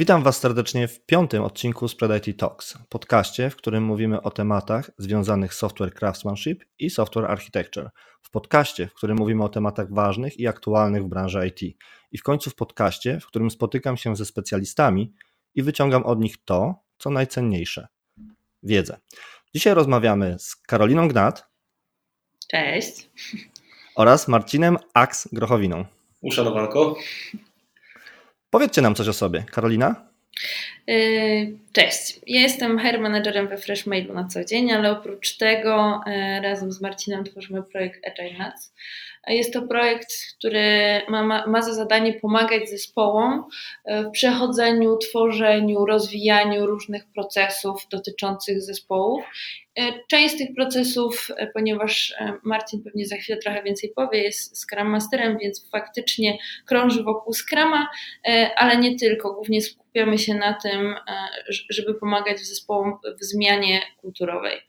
Witam Was serdecznie w piątym odcinku Spread IT Talks, podcaście, w którym mówimy o tematach związanych z software craftsmanship i software architecture. W podcaście, w którym mówimy o tematach ważnych i aktualnych w branży IT. I w końcu w podcaście, w którym spotykam się ze specjalistami i wyciągam od nich to, co najcenniejsze wiedzę. Dzisiaj rozmawiamy z Karoliną Gnat. Cześć. Oraz Marcinem Aks Grochowiną. Uszanowanko. Powiedzcie nam coś o sobie. Karolina? Y, cześć. Ja jestem hair managerem we Freshmailu na co dzień, ale oprócz tego y, razem z Marcinem tworzymy projekt Agile Nuts. Jest to projekt, który ma, ma za zadanie pomagać zespołom y, w przechodzeniu, tworzeniu, rozwijaniu różnych procesów dotyczących zespołów. Część z tych procesów, ponieważ Marcin pewnie za chwilę trochę więcej powie, jest Scrum Masterem, więc faktycznie krąży wokół Scrama, ale nie tylko. Głównie skupiamy się na tym, e, żeby pomagać zespołom w zmianie kulturowej.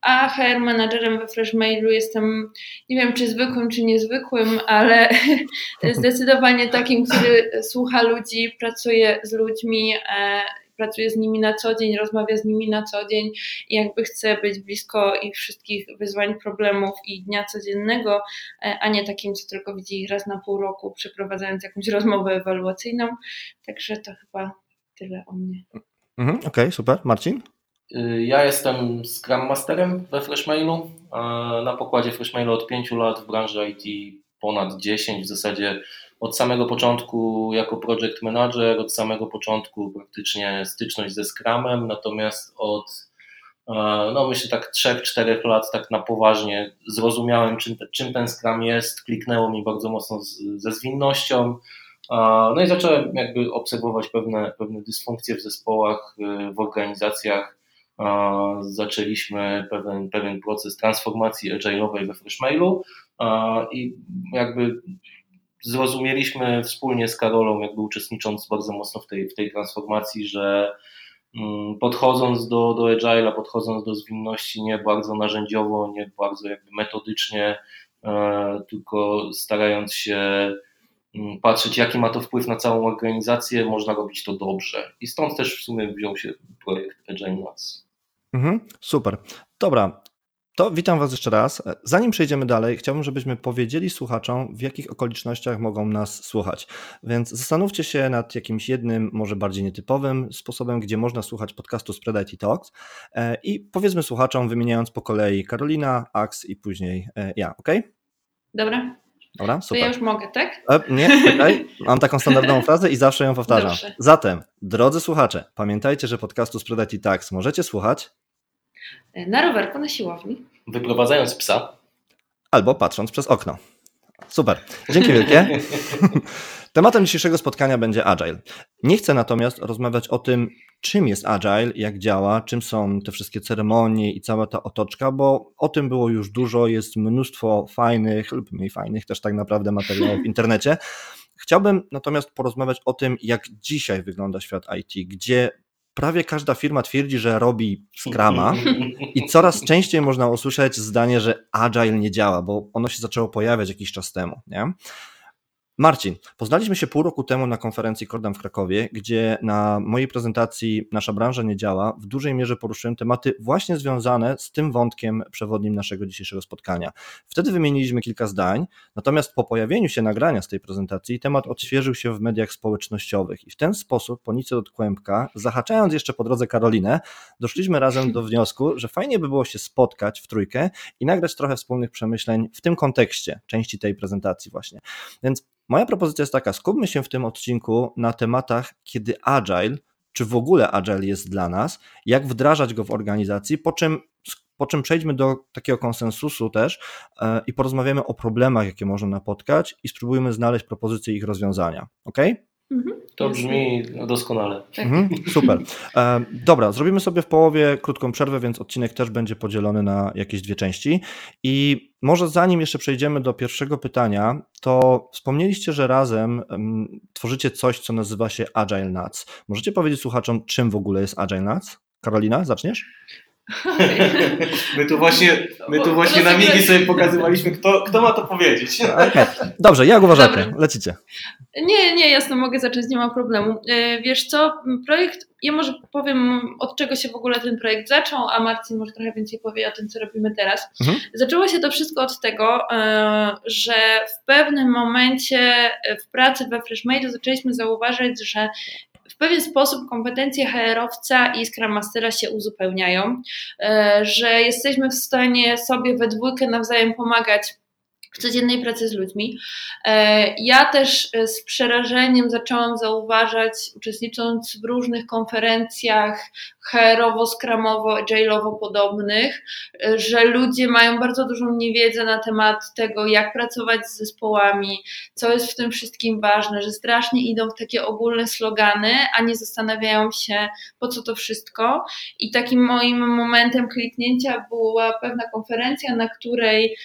A HR managerem we Freshmailu jestem, nie wiem czy zwykłym, czy niezwykłym, ale zdecydowanie takim, który słucha ludzi, pracuje z ludźmi, e, pracuje z nimi na co dzień, rozmawia z nimi na co dzień i jakby chce być blisko ich wszystkich wyzwań, problemów i dnia codziennego, e, a nie takim, co tylko widzi raz na pół roku, przeprowadzając jakąś rozmowę ewaluacyjną. Także to chyba tyle o mnie. Mhm, Okej, okay, super. Marcin? Y, ja jestem Scrum Masterem we Freshmailu. Na pokładzie Freshmailu od 5 lat, w branży IT ponad 10, w zasadzie od samego początku jako project manager, od samego początku praktycznie styczność ze Scrumem, natomiast od no myślę tak 3-4 lat tak na poważnie zrozumiałem czym, czym ten Scrum jest, kliknęło mi bardzo mocno z, ze zwinnością, no i zacząłem jakby obserwować pewne, pewne dysfunkcje w zespołach, y, w organizacjach. Zaczęliśmy pewien, pewien proces transformacji agile'owej we Freshmailu i jakby zrozumieliśmy wspólnie z Karolą, jakby uczestnicząc bardzo mocno w tej, w tej transformacji, że mm, podchodząc do, do agile'a, podchodząc do zwinności nie bardzo narzędziowo, nie bardzo jakby metodycznie, e, tylko starając się Mm, patrzeć, jaki ma to wpływ na całą organizację, można robić to dobrze. I stąd też w sumie wziął się projekt Agile Nuts. Mhm, super. Dobra, to witam Was jeszcze raz. Zanim przejdziemy dalej, chciałbym, żebyśmy powiedzieli słuchaczom, w jakich okolicznościach mogą nas słuchać. Więc zastanówcie się nad jakimś jednym, może bardziej nietypowym sposobem, gdzie można słuchać podcastu Spread IT Talks e, i powiedzmy słuchaczom, wymieniając po kolei Karolina, Ax i później e, ja, ok? Dobra. Dobra, super. To ja już mogę, tak? E, nie, czekaj. Mam taką standardową frazę i zawsze ją powtarzam. Dobrze. Zatem, drodzy słuchacze, pamiętajcie, że podcastu Sprzedać i Tax możecie słuchać na rowerku na siłowni, wyprowadzając psa albo patrząc przez okno. Super. Dzięki wielkie. Tematem dzisiejszego spotkania będzie Agile. Nie chcę natomiast rozmawiać o tym, czym jest Agile, jak działa, czym są te wszystkie ceremonie i cała ta otoczka, bo o tym było już dużo, jest mnóstwo fajnych lub mniej fajnych też tak naprawdę materiałów w internecie. Chciałbym natomiast porozmawiać o tym, jak dzisiaj wygląda świat IT, gdzie prawie każda firma twierdzi, że robi Scrama i coraz częściej można usłyszeć zdanie, że Agile nie działa, bo ono się zaczęło pojawiać jakiś czas temu. Nie? Marcin, poznaliśmy się pół roku temu na konferencji Kordam w Krakowie, gdzie na mojej prezentacji Nasza branża nie działa. W dużej mierze poruszyłem tematy właśnie związane z tym wątkiem przewodnim naszego dzisiejszego spotkania. Wtedy wymieniliśmy kilka zdań, natomiast po pojawieniu się nagrania z tej prezentacji temat odświeżył się w mediach społecznościowych i w ten sposób po nicy od kłębka, zahaczając jeszcze po drodze Karolinę, doszliśmy razem do wniosku, że fajnie by było się spotkać w trójkę i nagrać trochę wspólnych przemyśleń w tym kontekście, części tej prezentacji właśnie. Więc Moja propozycja jest taka: skupmy się w tym odcinku na tematach, kiedy agile, czy w ogóle agile jest dla nas, jak wdrażać go w organizacji, po czym, po czym przejdźmy do takiego konsensusu też yy, i porozmawiamy o problemach, jakie można napotkać i spróbujmy znaleźć propozycje ich rozwiązania. Ok? Mhm. To brzmi doskonale. Tak. Mhm, super. E, dobra, zrobimy sobie w połowie krótką przerwę, więc odcinek też będzie podzielony na jakieś dwie części. I może zanim jeszcze przejdziemy do pierwszego pytania, to wspomnieliście, że razem um, tworzycie coś, co nazywa się Agile Nuts. Możecie powiedzieć słuchaczom, czym w ogóle jest Agile Nuts? Karolina, zaczniesz? My tu właśnie, my tu właśnie na migi sobie pokazywaliśmy, kto, kto ma to powiedzieć. Okay. Dobrze, jak uważacie? Dobra. Lecicie. Nie, nie, jasno, mogę zacząć, nie ma problemu. E, wiesz co, projekt, ja może powiem od czego się w ogóle ten projekt zaczął, a Marcin może trochę więcej powie o tym, co robimy teraz. Mhm. Zaczęło się to wszystko od tego, e, że w pewnym momencie w pracy we FreshMade zaczęliśmy zauważyć, że pewien sposób kompetencje HR-owca i Scrum Mastera się uzupełniają, e, że jesteśmy w stanie sobie we dwójkę nawzajem pomagać w codziennej pracy z ludźmi. E, ja też e, z przerażeniem zaczęłam zauważać, uczestnicząc w różnych konferencjach HR-owo, skramowo, agile'owo podobnych, e, że ludzie mają bardzo dużą niewiedzę na temat tego, jak pracować z zespołami, co jest w tym wszystkim ważne, że strasznie idą w takie ogólne slogany, a nie zastanawiają się, po co to wszystko. I takim moim momentem kliknięcia była pewna konferencja, na której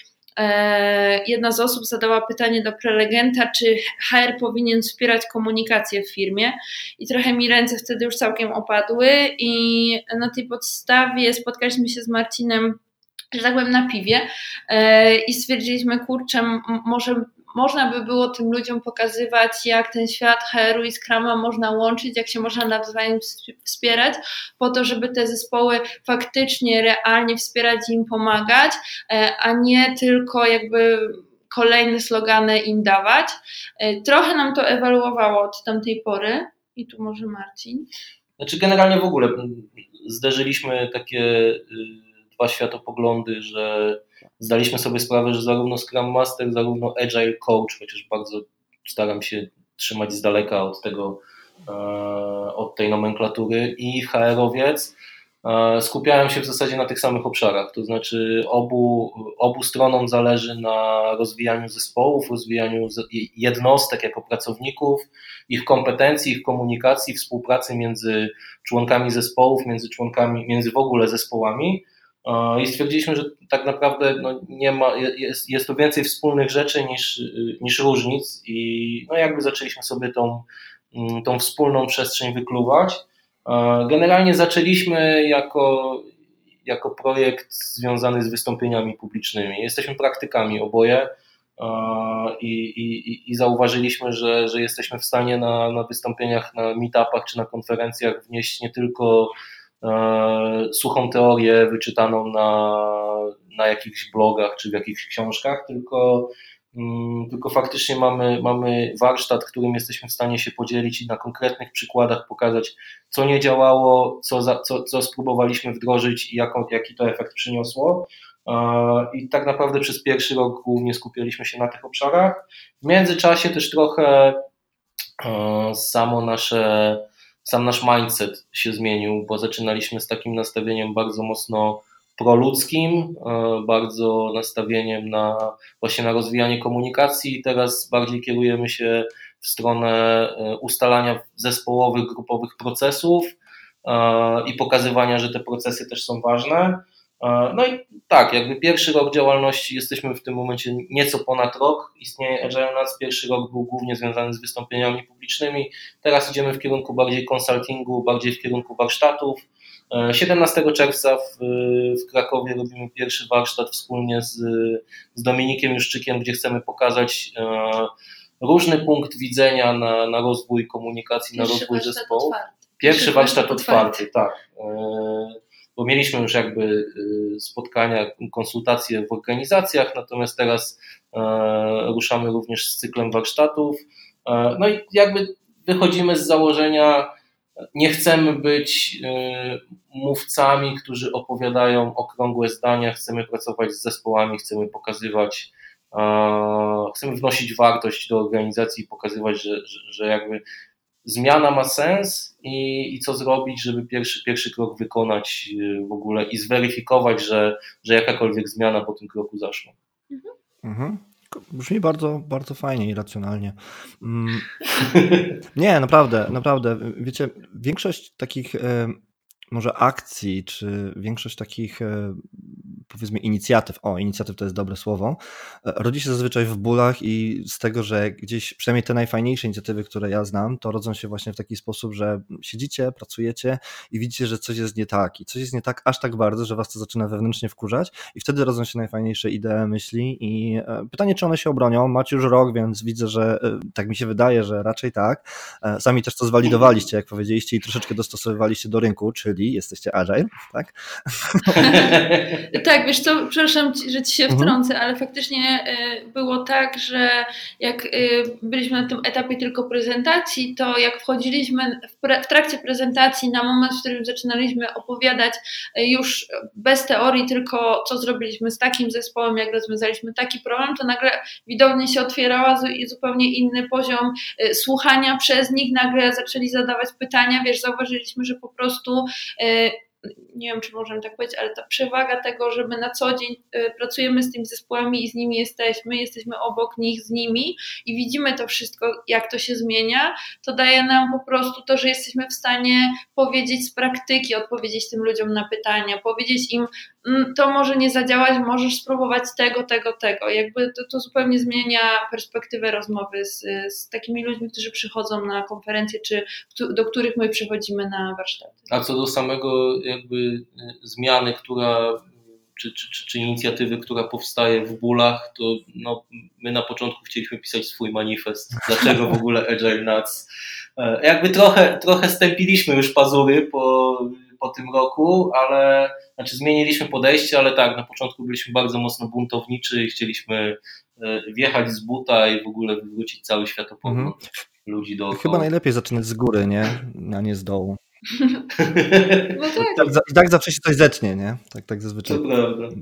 jedna z osób zadała pytanie do prelegenta, czy HR powinien wspierać komunikację w firmie. I trochę mi ręce wtedy już całkiem opadły i na tej podstawie spotkaliśmy się z Marcinem że tak powiem, na piwie e, i stwierdziliśmy, kurczę, może można by było tym ludziom pokazywać, jak ten świat HR-u i Scrama można łączyć, jak się można nawzajem wspierać, po to, żeby te zespoły faktycznie, realnie wspierać i im pomagać, e, a nie tylko jakby kolejne slogany im dawać. E, trochę nam to ewaluowało od tamtej pory i tu może Marcin. Znaczy generalnie w ogóle zderzyliśmy takie y, dwa światopoglądy, że zdaliśmy sobie sprawę, że zarówno Scrum Master, zarówno Agile Coach, chociaż bardzo staram się trzymać z daleka od tego, e, od tej nomenklatury i HR-owiec e, skupiają się w zasadzie na tych samych obszarach, to znaczy obu, obu stronom zależy na rozwijaniu zespołów, rozwijaniu jednostek jako pracowników, ich kompetencji, ich komunikacji, współpracy między członkami zespołów, między członkami, między w ogóle zespołami i stwierdziliśmy, że tak naprawdę no, nie ma, jest, jest to więcej wspólnych rzeczy niż, niż różnic i no, jakby zaczęliśmy sobie tą, mm, tą wspólną przestrzeń wykluwać. Generalnie zaczęliśmy jako, jako projekt związany z wystąpieniami publicznymi. Jesteśmy praktykami oboje i, i, i zauważyliśmy, że, że jesteśmy w stanie na, na wystąpieniach, na meetupach czy na konferencjach wnieść nie tylko E, suchą teorię wyczytaną na, na jakichś blogach czy w jakichś książkach, tylko, mm, tylko faktycznie mamy, mamy warsztat, którym jesteśmy w stanie się podzielić i na konkretnych przykładach pokazać, co nie działało, co, za, co, co spróbowaliśmy wdrożyć i jaką, jaki to efekt przyniosło. E, I tak naprawdę przez pierwszy rok głównie skupialiśmy się na tych obszarach. W międzyczasie też trochę e, samo nasze sam nasz mindset się zmienił, bo zaczynaliśmy z takim nastawieniem bardzo mocno proludzkim, e, bardzo nastawieniem na właśnie na rozwijanie komunikacji teraz bardziej kierujemy się w stronę e, ustalania zespołowych, grupowych procesów e, i pokazywania, że te procesy też są ważne. No i tak, jakby pierwszy rok działalności jesteśmy w tym momencie nieco ponad rok. Istnieje Agile Nuts. Pierwszy rok był głównie związany z wystąpieniami publicznymi. Teraz idziemy w kierunku bardziej konsultingu, bardziej w kierunku warsztatów. 17 czerwca w, w Krakowie robimy pierwszy warsztat wspólnie z, z Dominikiem Juszczykiem, gdzie chcemy pokazać e, różny punkt widzenia na, na rozwój komunikacji, pierwszy na rozwój zespołu. Pierwszy warsztat otwarty, tak. Bo mieliśmy już jakby y, spotkania, konsultacje w organizacjach, natomiast teraz e, ruszamy również z cyklem warsztatów. E, no i jakby wychodzimy z założenia, nie chcemy być y, mówcami, którzy opowiadają okrągłe zdania, chcemy pracować z zespołami, chcemy pokazywać, e, chcemy wnosić wartość do organizacji i pokazywać, że, że, że jakby zmiana ma sens i, i co zrobić, żeby pierwszy, pierwszy krok wykonać y, w ogóle i zweryfikować, że, że jakakolwiek zmiana po tym kroku zaszła. Mhm. mhm. Brzmi bardzo, bardzo fajnie i racjonalnie. Mm. Nie, naprawdę, naprawdę. Wiecie, większość takich może akcji, czy większość takich e, powiedzmy inicjatyw, o inicjatyw to jest dobre słowo, e, rodzi się zazwyczaj w bólach i z tego, że gdzieś przynajmniej te najfajniejsze inicjatywy, które ja znam, to rodzą się właśnie w taki sposób, że siedzicie, pracujecie i widzicie, że coś jest nie tak i coś jest nie tak aż tak bardzo, że was to zaczyna wewnętrznie wkurzać i wtedy rodzą się najfajniejsze idee, myśli i e, pytanie, czy one się obronią. Macie już rok, więc widzę, że tak mi się wydaje, że raczej tak. Sami też to zwalidowaliście, jak powiedzieliście i troszeczkę dostosowywaliście do rynku, czyli jesteście agile, tak? tak, wiesz co, przepraszam, że ci się mhm. wtrącę, ale faktycznie y, było tak, że jak y, byliśmy na tym etapie tylko prezentacji, to jak wchodziliśmy w trakcie prezentacji na moment, w którym zaczynaliśmy opowiadać y, już bez teorii, tylko co zrobiliśmy z takim zespołem, jak rozwiązaliśmy taki problem, to nagle widownie się otwierała zupełnie inny poziom słuchania przez nich, nagle zaczęli zadawać pytania, wiesz, zauważyliśmy, że po prostu E, nie wiem, czy możemy tak powiedzieć, ale ta przewaga tego, że my na co dzień e, pracujemy z tymi zespołami i z nimi jesteśmy, jesteśmy obok nich, z nimi i widzimy to wszystko, jak to się zmienia, to daje nam po prostu to, że jesteśmy w stanie powiedzieć z praktyki, odpowiedzieć tym ludziom na pytania, powiedzieć im, to może nie zadziałać, możesz spróbować tego, tego, tego. Jakby to, to zupełnie zmienia perspektywę rozmowy z, z, takimi ludźmi, którzy przychodzą na konferencje, czy do których my przychodzimy na warsztaty. A co do samego jakby y, zmiany, która czy, czy, czy, czy, inicjatywy, która powstaje w bólach, to no, my na początku chcieliśmy pisać swój manifest. Dlaczego w ogóle Agile Nuts? E, jakby trochę, trochę stępiliśmy już pazury po, po tym roku, ale znaczy zmieniliśmy podejście, ale tak, na początku byliśmy bardzo mocno buntowniczy i chcieliśmy e, wjechać z buta i w ogóle wywrócić cały światopogląd mhm. ludzi dookoła. Chyba najlepiej zaczynać z góry, nie? A nie z dołu. No tak. tak. tak zawsze się coś zetnie, nie? Tak, tak zazwyczaj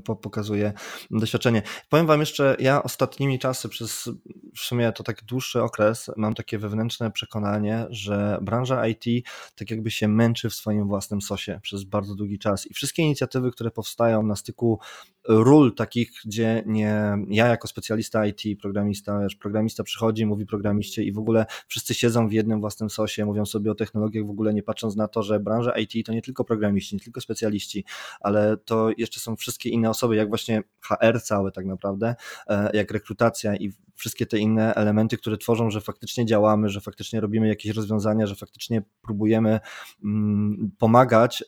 po, pokazuje doświadczenie. Powiem wam jeszcze, ja ostatnimi czasy przez w sumie to tak dłuższy okres mam takie wewnętrzne przekonanie, że branża IT tak jakby się męczy w swoim własnym sosie przez bardzo długi czas i wszystkie inicjatywy, które powstają na styku ról takich, gdzie nie ja jako specjalista IT, programista, wiesz, programista przychodzi, mówi programiście i w ogóle wszyscy siedzą w jednym własnym sosie, mówią sobie o technologiach, w ogóle nie patrząc na to, że branża IT to nie tylko programiści, nie tylko specjaliści, ale to jeszcze są wszystkie inne osoby, jak właśnie HR cały tak naprawdę, e, jak rekrutacja i wszystkie te inne elementy, które tworzą, że faktycznie działamy, że faktycznie robimy jakieś rozwiązania, że faktycznie próbujemy mm, pomagać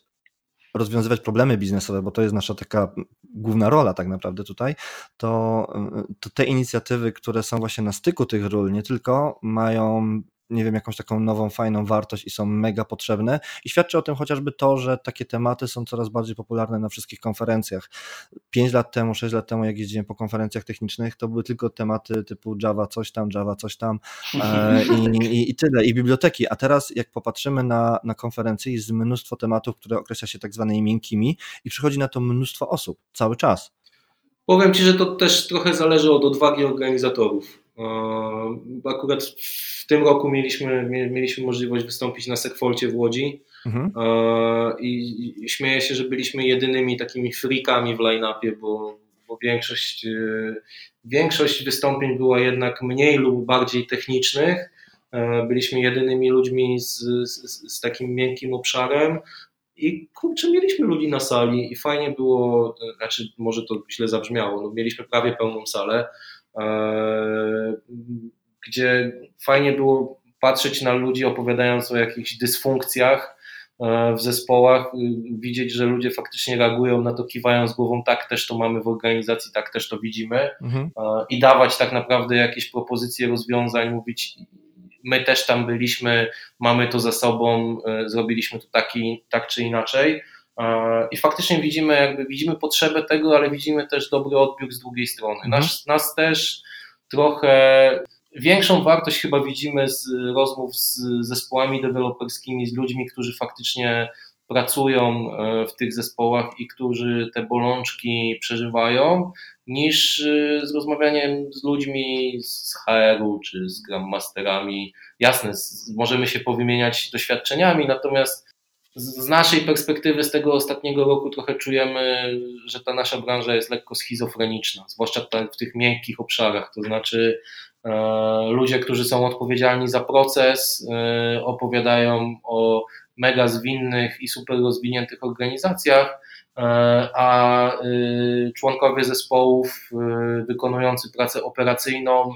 rozwiązywać problemy biznesowe, bo to jest nasza taka główna rola tak naprawdę tutaj, to, to te inicjatywy, które są właśnie na styku tych ról, nie tylko mają nie wiem, jakąś taką nową, fajną wartość i są mega potrzebne. I świadczy o tym chociażby to, że takie tematy są coraz bardziej popularne na wszystkich konferencjach. Pięć lat temu, sześć lat temu, jak jeździłem po konferencjach technicznych, to były tylko tematy typu Java coś tam, Java coś tam e, i, i, i, tyle, i biblioteki. A teraz, jak popatrzymy na, na konferencję, jest mnóstwo tematów, które określa się tak zwanymi miękkimi i przychodzi na to mnóstwo osób cały czas. Powiem Ci, że to też trochę zależy od odwagi organizatorów. Akurat w tym roku mieliśmy, mieliśmy możliwość wystąpić na Sekfolcie w Łodzi mhm. i, i śmieję się, że byliśmy jedynymi takimi freakami w line-upie, bo, bo większość, e, większość wystąpień była jednak mniej lub bardziej technicznych. E, byliśmy jedynymi ludźmi z, z, z takim miękkim obszarem, i kurczę, mieliśmy ludzi na sali i fajnie było, znaczy może to źle zabrzmiało, no mieliśmy prawie pełną salę, e, gdzie fajnie było patrzeć na ludzi opowiadając o jakichś dysfunkcjach e, w zespołach, widzieć, że ludzie faktycznie reagują na to, kiwając głową, tak też to mamy w organizacji, tak też to widzimy mhm. E, i dawać tak naprawdę jakieś propozycje rozwiązań, mówić my też tam byliśmy, mamy to za sobą, e, zrobiliśmy to taki, tak czy inaczej. E, I faktycznie widzimy, jakby widzimy potrzebę tego, ale widzimy też dobry odbiór z drugiej strony. Mhm. Nas, nas też trochę większą wartość chyba widzimy z rozmów z zespołami deweloperskimi, z ludźmi, którzy faktycznie pracują e, w tych zespołach i którzy te bolączki przeżywają, niż y, z rozmawianiem z ludźmi z HR-u czy z Gram Masterami. Jasne, możemy się powymieniać doświadczeniami, natomiast z naszej perspektywy, z tego ostatniego roku, trochę czujemy, że ta nasza branża jest lekko schizofreniczna, zwłaszcza w tych miękkich obszarach. To znaczy, ludzie, którzy są odpowiedzialni za proces, opowiadają o mega zwinnych i super rozwiniętych organizacjach, a członkowie zespołów wykonujący pracę operacyjną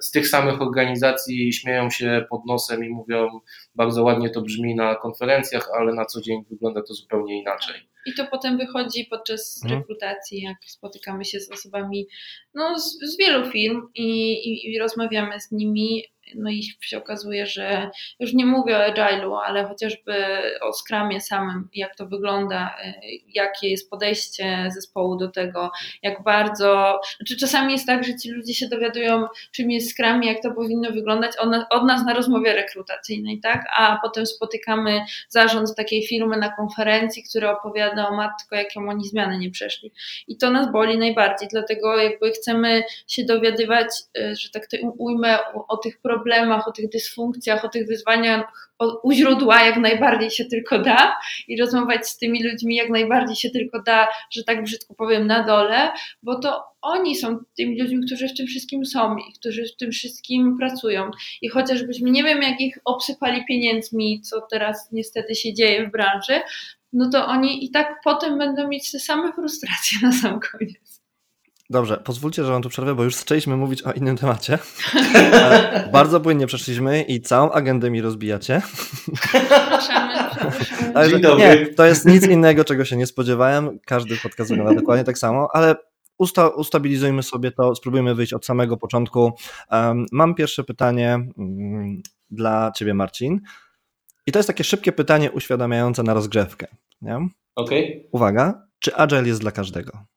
z tych samych organizacji śmieją się pod nosem i mówią, bardzo ładnie to brzmi na konferencjach, ale na co dzień wygląda to zupełnie inaczej. I to potem wychodzi podczas mhm. rekrutacji, jak spotykamy się z osobami no, z, z wielu firm i, i, i rozmawiamy z nimi no i się okazuje, że już nie mówię o agile'u, ale chociażby o Scrumie samym, jak to wygląda, e, jakie jest podejście zespołu do tego, jak bardzo, znaczy czasami jest tak, że ci ludzie się dowiadują, czym jest Scrum i jak to powinno wyglądać od nas na rozmowie rekrutacyjnej, tak? A potem spotykamy zarząd takiej firmy na konferencji, który opowiada o matko, jakie oni zmiany nie przeszli. I to nas boli najbardziej, dlatego jakby chcemy się dowiadywać, e, że tak to ujmę, o tych problemach, problemach, o tych dysfunkcjach, o tych wyzwaniach u źródła jak najbardziej się tylko da i rozmawiać z tymi ludźmi jak najbardziej się tylko da, że tak brzydko powiem, na dole, bo to oni są tymi ludźmi, którzy w tym wszystkim są i którzy w tym wszystkim pracują. I chociażbyśmy nie wiem, jak ich obsypali pieniędzmi, co teraz niestety się dzieje w branży, no to oni i tak potem będą mieć te same frustracje na sam koniec. Dobrze, pozwólcie, że wam tu przerwę, bo już zaczęliśmy mówić o innym temacie. Bardzo płynnie przeszliśmy i całą agendę mi rozbijacie. Zapraszamy. Ale nie, to jest nic innego, czego się nie spodziewałem. Każdy podcast wygląda dokładnie tak samo, ale usta ustabilizujmy sobie to, spróbujmy wyjść od samego początku. Um, mam pierwsze pytanie um, dla ciebie, Marcin. I to jest takie szybkie pytanie uświadamiające na rozgrzewkę. Okej. Okay. Uwaga, czy Agile jest dla każdego?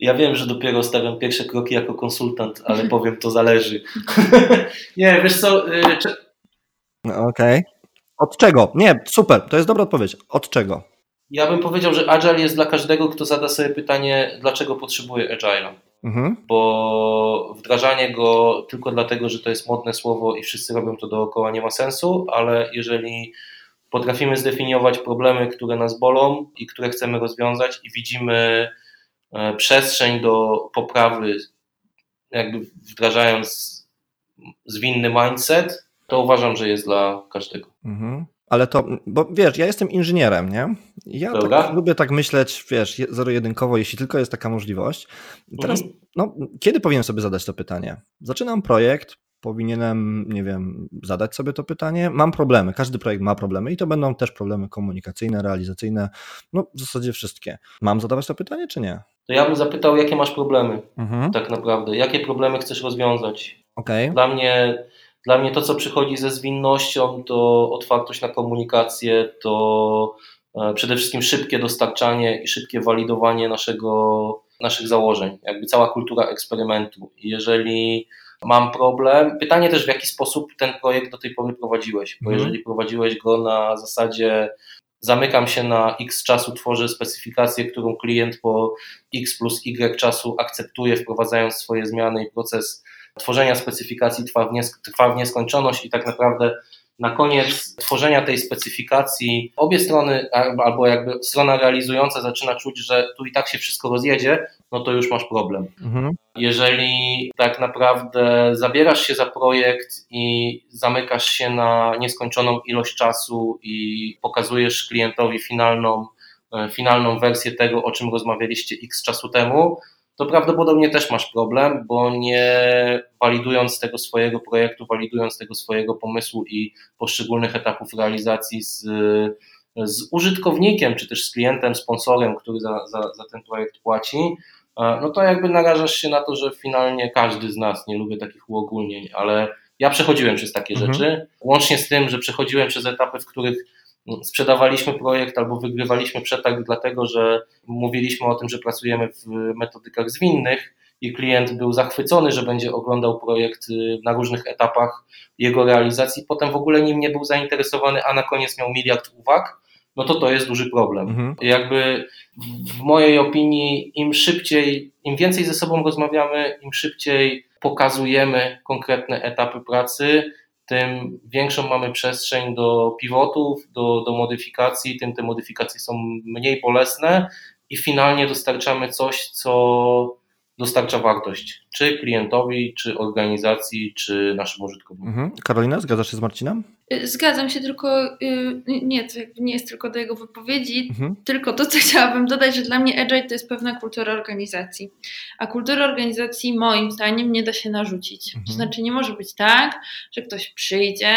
Ja wiem, że dopiero stawiam pierwsze kroki jako konsultant, ale powiem, to zależy. nie, wiesz co... Y, no, Okej. Okay. Od czego? Nie, super, to jest dobra odpowiedź. Od czego? Ja bym powiedział, że Agile jest dla każdego, kto zada sobie pytanie, dlaczego potrzebuje Agile'a. Mhm. Bo wdrażanie go tylko dlatego, że to jest modne słowo i wszyscy robią to dookoła, nie ma sensu, ale jeżeli potrafimy zdefiniować problemy, które nas bolą i które chcemy rozwiązać, i widzimy e, przestrzeń do poprawy, jakby wdrażając zwinny mindset, to uważam, że jest dla każdego. Mhm. Ale to, bo wiesz, ja jestem inżynierem, nie? Ja tak, lubię tak myśleć, wiesz, zero-jedynkowo, jeśli tylko jest taka możliwość. Teraz, mhm. no, kiedy powinienem sobie zadać to pytanie? Zaczynam projekt, powinienem, nie wiem, zadać sobie to pytanie. Mam problemy, każdy projekt ma problemy i to będą też problemy komunikacyjne, realizacyjne, no w zasadzie wszystkie. Mam zadawać to pytanie, czy nie? To ja bym zapytał, jakie masz problemy, mhm. tak naprawdę. Jakie problemy chcesz rozwiązać? Okay. Dla mnie dla mnie to, co przychodzi ze zwinnością, to otwartość na komunikację, to e, przede wszystkim szybkie dostarczanie i szybkie walidowanie naszego, naszych założeń, jakby cała kultura eksperymentu. Jeżeli mam problem. Pytanie też, w jaki sposób ten projekt do tej pory prowadziłeś, bo mhm. jeżeli prowadziłeś go na zasadzie zamykam się na x czasu, tworzę specyfikację, którą klient po x plus y czasu akceptuje, wprowadzając swoje zmiany i proces tworzenia specyfikacji trwa w, trwa w nieskończoność i tak naprawdę na koniec tworzenia tej specyfikacji obie strony, albo jakby strona realizująca zaczyna czuć, że tu i tak się wszystko rozjedzie, no to już masz problem. Mhm. Jeżeli tak naprawdę zabierasz się za projekt i zamykasz się na nieskończoną ilość czasu i pokazujesz klientowi finalną, e, finalną wersję tego, o czym rozmawialiście x czasu temu, to prawdopodobnie też masz problem, bo nie walidując tego swojego projektu, walidując tego swojego pomysłu i poszczególnych etapów realizacji z, z użytkownikiem, czy też z klientem, sponsorem, który za, za, za ten projekt płaci, no to jakby narażasz się na to, że finalnie każdy z nas, nie lubię takich uogólnień, ale ja przechodziłem przez takie mhm. rzeczy, łącznie z tym, że przechodziłem przez etapy, w których sprzedawaliśmy projekt albo wygrywaliśmy przetarg, dlatego że mówiliśmy o tym, że pracujemy w metodykach zwinnych i klient był zachwycony, że będzie oglądał projekt y, na różnych etapach jego realizacji, potem w ogóle nim nie był zainteresowany, a na koniec miał miliard uwag, no to to jest duży problem. Mhm. Jakby w mojej opinii im szybciej, im więcej ze sobą rozmawiamy, im szybciej pokazujemy konkretne etapy pracy, tym większą mamy przestrzeń do pivotów, do, do modyfikacji, tym te modyfikacje są mniej bolesne i finalnie dostarczamy coś, co dostarcza wartość, czy klientowi, czy organizacji, czy naszym użytkownikom. Mhm. Karolina, zgadzasz się z Marcinem? Y, zgadzam się, tylko y, nie, to nie jest tylko do jego wypowiedzi, Mhm. tylko to, co chciałabym dodać, że dla mnie agile to jest pewna kultura organizacji. A kultura organizacji moim zdaniem nie da się narzucić. Mhm. To znaczy nie może być tak, że ktoś przyjdzie